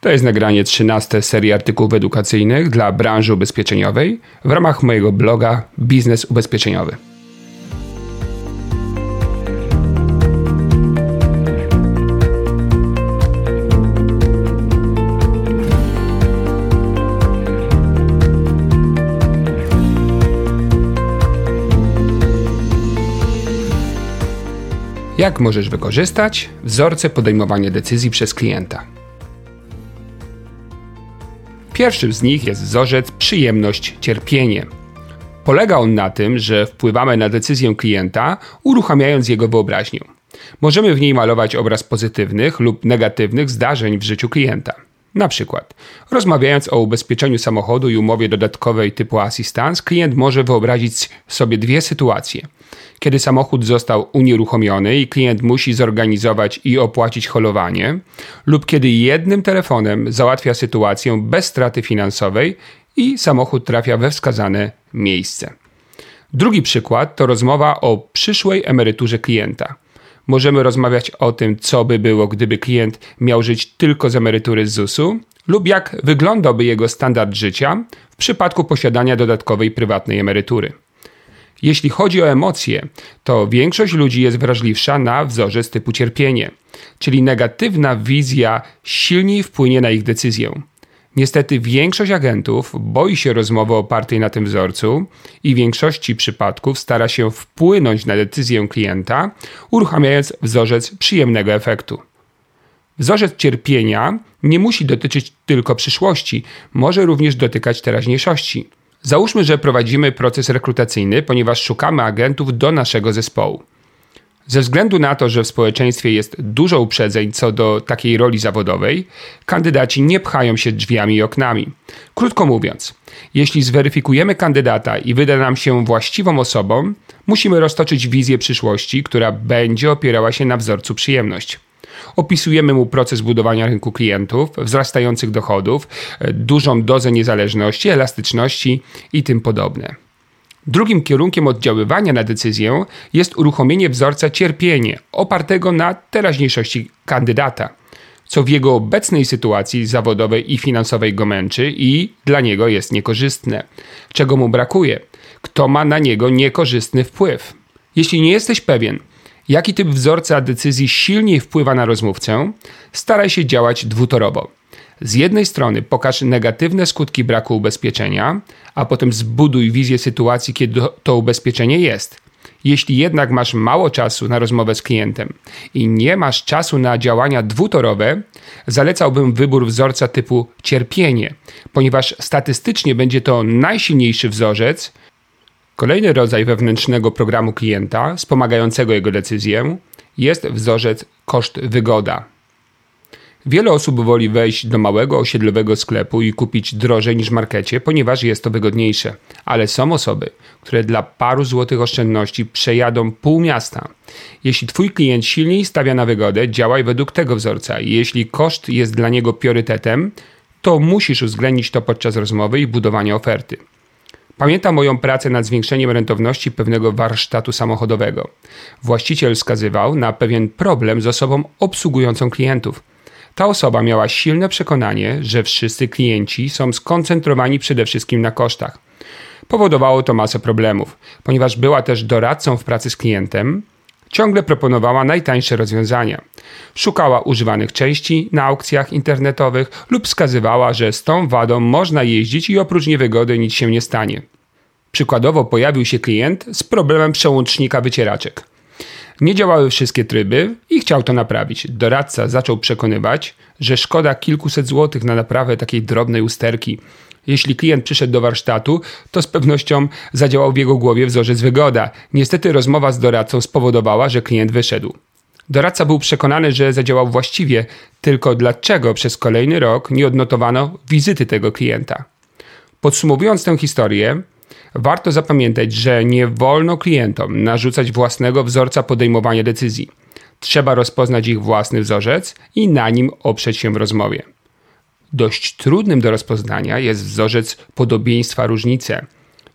To jest nagranie 13 serii artykułów edukacyjnych dla branży ubezpieczeniowej w ramach mojego bloga Biznes Ubezpieczeniowy. Jak możesz wykorzystać wzorce podejmowania decyzji przez klienta? Pierwszym z nich jest wzorzec przyjemność-cierpienie. Polega on na tym, że wpływamy na decyzję klienta, uruchamiając jego wyobraźnię. Możemy w niej malować obraz pozytywnych lub negatywnych zdarzeń w życiu klienta. Na przykład, rozmawiając o ubezpieczeniu samochodu i umowie dodatkowej typu assistance, klient może wyobrazić sobie dwie sytuacje. Kiedy samochód został unieruchomiony i klient musi zorganizować i opłacić holowanie, lub kiedy jednym telefonem załatwia sytuację bez straty finansowej i samochód trafia we wskazane miejsce. Drugi przykład to rozmowa o przyszłej emeryturze klienta możemy rozmawiać o tym, co by było, gdyby klient miał żyć tylko z emerytury z ZUS-u, lub jak wyglądałby jego standard życia w przypadku posiadania dodatkowej prywatnej emerytury. Jeśli chodzi o emocje, to większość ludzi jest wrażliwsza na wzorzec typu cierpienie, czyli negatywna wizja silniej wpłynie na ich decyzję. Niestety większość agentów boi się rozmowy opartej na tym wzorcu i w większości przypadków stara się wpłynąć na decyzję klienta, uruchamiając wzorzec przyjemnego efektu. Wzorzec cierpienia nie musi dotyczyć tylko przyszłości, może również dotykać teraźniejszości. Załóżmy, że prowadzimy proces rekrutacyjny, ponieważ szukamy agentów do naszego zespołu. Ze względu na to, że w społeczeństwie jest dużo uprzedzeń co do takiej roli zawodowej, kandydaci nie pchają się drzwiami i oknami. Krótko mówiąc, jeśli zweryfikujemy kandydata i wyda nam się właściwą osobą, musimy roztoczyć wizję przyszłości, która będzie opierała się na wzorcu przyjemność. Opisujemy mu proces budowania rynku klientów, wzrastających dochodów, dużą dozę niezależności, elastyczności i tym podobne. Drugim kierunkiem oddziaływania na decyzję jest uruchomienie wzorca cierpienie, opartego na teraźniejszości kandydata, co w jego obecnej sytuacji zawodowej i finansowej go męczy i dla niego jest niekorzystne. Czego mu brakuje? Kto ma na niego niekorzystny wpływ? Jeśli nie jesteś pewien, jaki typ wzorca decyzji silniej wpływa na rozmówcę, staraj się działać dwutorowo. Z jednej strony pokaż negatywne skutki braku ubezpieczenia, a potem zbuduj wizję sytuacji, kiedy to ubezpieczenie jest. Jeśli jednak masz mało czasu na rozmowę z klientem i nie masz czasu na działania dwutorowe, zalecałbym wybór wzorca typu cierpienie, ponieważ statystycznie będzie to najsilniejszy wzorzec. Kolejny rodzaj wewnętrznego programu klienta wspomagającego jego decyzję jest wzorzec koszt-wygoda. Wiele osób woli wejść do małego osiedlowego sklepu i kupić drożej niż w markecie, ponieważ jest to wygodniejsze. Ale są osoby, które dla paru złotych oszczędności przejadą pół miasta. Jeśli Twój klient silniej stawia na wygodę, działaj według tego wzorca. Jeśli koszt jest dla niego priorytetem, to musisz uwzględnić to podczas rozmowy i budowania oferty. Pamiętam moją pracę nad zwiększeniem rentowności pewnego warsztatu samochodowego. Właściciel wskazywał na pewien problem z osobą obsługującą klientów. Ta osoba miała silne przekonanie, że wszyscy klienci są skoncentrowani przede wszystkim na kosztach. Powodowało to masę problemów, ponieważ była też doradcą w pracy z klientem, ciągle proponowała najtańsze rozwiązania. Szukała używanych części na aukcjach internetowych lub wskazywała, że z tą wadą można jeździć i oprócz niewygody nic się nie stanie. Przykładowo pojawił się klient z problemem przełącznika wycieraczek. Nie działały wszystkie tryby i chciał to naprawić. Doradca zaczął przekonywać, że szkoda kilkuset złotych na naprawę takiej drobnej usterki. Jeśli klient przyszedł do warsztatu, to z pewnością zadziałał w jego głowie wzorzec wygoda. Niestety rozmowa z doradcą spowodowała, że klient wyszedł. Doradca był przekonany, że zadziałał właściwie, tylko dlaczego przez kolejny rok nie odnotowano wizyty tego klienta. Podsumowując tę historię, Warto zapamiętać, że nie wolno klientom narzucać własnego wzorca podejmowania decyzji. Trzeba rozpoznać ich własny wzorzec i na nim oprzeć się w rozmowie. Dość trudnym do rozpoznania jest wzorzec podobieństwa różnice.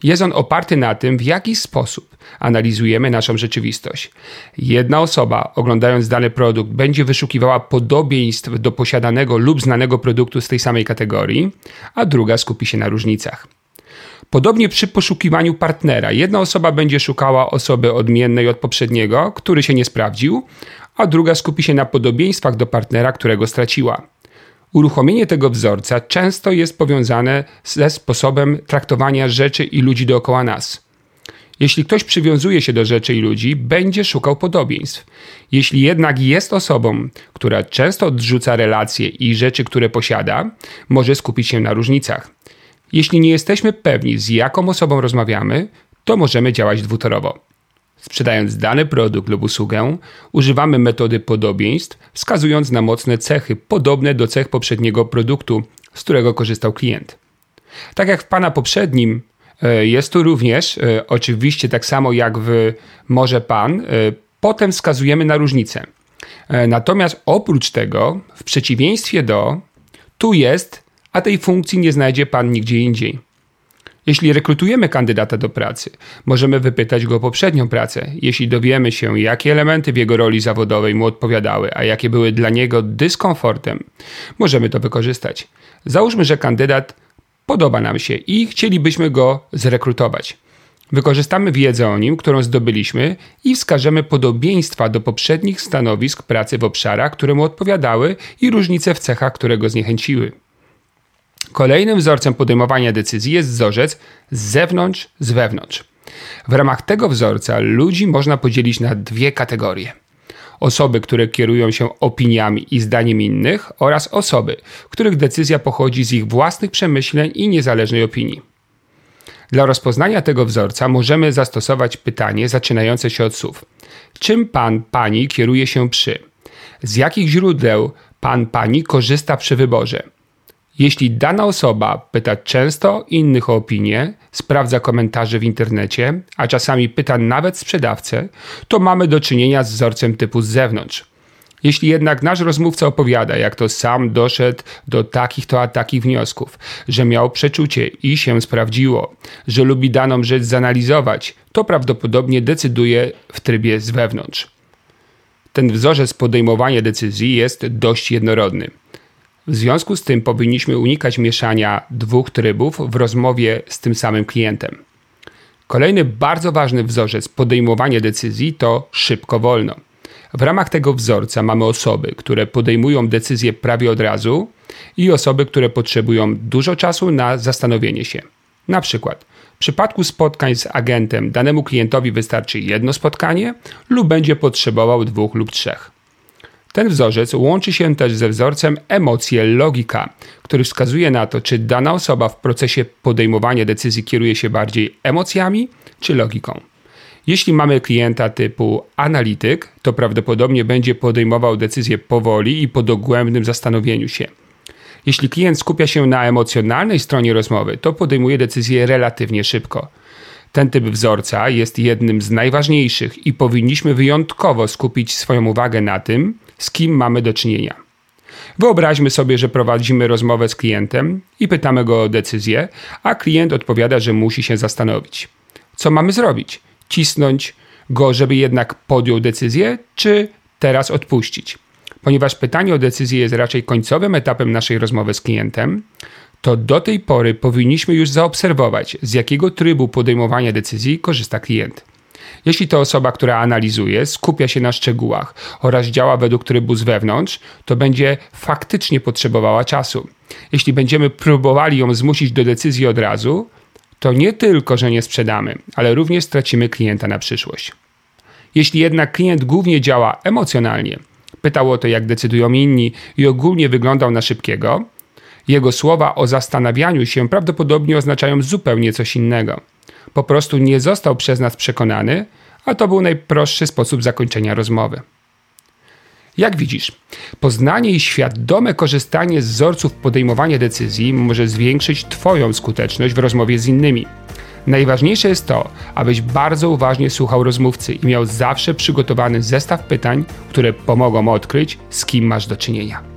Jest on oparty na tym, w jaki sposób analizujemy naszą rzeczywistość. Jedna osoba, oglądając dany produkt, będzie wyszukiwała podobieństw do posiadanego lub znanego produktu z tej samej kategorii, a druga skupi się na różnicach. Podobnie przy poszukiwaniu partnera. Jedna osoba będzie szukała osoby odmiennej od poprzedniego, który się nie sprawdził, a druga skupi się na podobieństwach do partnera, którego straciła. Uruchomienie tego wzorca często jest powiązane ze sposobem traktowania rzeczy i ludzi dookoła nas. Jeśli ktoś przywiązuje się do rzeczy i ludzi, będzie szukał podobieństw. Jeśli jednak jest osobą, która często odrzuca relacje i rzeczy, które posiada, może skupić się na różnicach. Jeśli nie jesteśmy pewni, z jaką osobą rozmawiamy, to możemy działać dwutorowo. Sprzedając dany produkt lub usługę, używamy metody podobieństw, wskazując na mocne cechy podobne do cech poprzedniego produktu, z którego korzystał klient. Tak jak w Pana poprzednim, e, jest tu również, e, oczywiście tak samo jak w Może Pan, e, potem wskazujemy na różnice. Natomiast oprócz tego, w przeciwieństwie do, tu jest, a tej funkcji nie znajdzie Pan nigdzie indziej. Jeśli rekrutujemy kandydata do pracy, możemy wypytać go o poprzednią pracę. Jeśli dowiemy się, jakie elementy w jego roli zawodowej mu odpowiadały, a jakie były dla niego dyskomfortem, możemy to wykorzystać. Załóżmy, że kandydat podoba nam się i chcielibyśmy go zrekrutować. Wykorzystamy wiedzę o nim, którą zdobyliśmy i wskażemy podobieństwa do poprzednich stanowisk pracy w obszarach, które mu odpowiadały i różnice w cechach, które go zniechęciły. Kolejnym wzorcem podejmowania decyzji jest wzorzec z zewnątrz, z wewnątrz. W ramach tego wzorca ludzi można podzielić na dwie kategorie. Osoby, które kierują się opiniami i zdaniem innych oraz osoby, których decyzja pochodzi z ich własnych przemyśleń i niezależnej opinii. Dla rozpoznania tego wzorca możemy zastosować pytanie zaczynające się od słów: Czym pan, pani kieruje się przy? Z jakich źródeł pan, pani korzysta przy wyborze? Jeśli dana osoba pyta często innych o opinię, sprawdza komentarze w internecie, a czasami pyta nawet sprzedawcę, to mamy do czynienia z wzorcem typu z zewnątrz. Jeśli jednak nasz rozmówca opowiada, jak to sam doszedł do takich to a takich wniosków, że miał przeczucie i się sprawdziło, że lubi daną rzecz zanalizować, to prawdopodobnie decyduje w trybie z wewnątrz. Ten wzorzec podejmowania decyzji jest dość jednorodny. W związku z tym powinniśmy unikać mieszania dwóch trybów w rozmowie z tym samym klientem. Kolejny bardzo ważny wzorzec podejmowania decyzji to szybko wolno. W ramach tego wzorca mamy osoby, które podejmują decyzje prawie od razu i osoby, które potrzebują dużo czasu na zastanowienie się. Na przykład w przypadku spotkań z agentem danemu klientowi wystarczy jedno spotkanie lub będzie potrzebował dwóch lub trzech. Ten wzorzec łączy się też ze wzorcem emocje logika, który wskazuje na to, czy dana osoba w procesie podejmowania decyzji kieruje się bardziej emocjami czy logiką. Jeśli mamy klienta typu analityk, to prawdopodobnie będzie podejmował decyzje powoli i po dogłębnym zastanowieniu się. Jeśli klient skupia się na emocjonalnej stronie rozmowy, to podejmuje decyzje relatywnie szybko. Ten typ wzorca jest jednym z najważniejszych i powinniśmy wyjątkowo skupić swoją uwagę na tym, z kim mamy do czynienia. Wyobraźmy sobie, że prowadzimy rozmowę z klientem i pytamy go o decyzję, a klient odpowiada, że musi się zastanowić. Co mamy zrobić? Cisnąć go, żeby jednak podjął decyzję, czy teraz odpuścić? Ponieważ pytanie o decyzję jest raczej końcowym etapem naszej rozmowy z klientem, to do tej pory powinniśmy już zaobserwować, z jakiego trybu podejmowania decyzji korzysta klient. Jeśli to osoba, która analizuje, skupia się na szczegółach oraz działa według trybu z wewnątrz, to będzie faktycznie potrzebowała czasu. Jeśli będziemy próbowali ją zmusić do decyzji od razu, to nie tylko, że nie sprzedamy, ale również stracimy klienta na przyszłość. Jeśli jednak klient głównie działa emocjonalnie, pytał o to, jak decydują inni i ogólnie wyglądał na szybkiego, jego słowa o zastanawianiu się prawdopodobnie oznaczają zupełnie coś innego. Po prostu nie został przez nas przekonany, a to był najprostszy sposób zakończenia rozmowy. Jak widzisz, poznanie i świadome korzystanie z wzorców podejmowania decyzji może zwiększyć Twoją skuteczność w rozmowie z innymi. Najważniejsze jest to, abyś bardzo uważnie słuchał rozmówcy i miał zawsze przygotowany zestaw pytań, które pomogą odkryć, z kim masz do czynienia.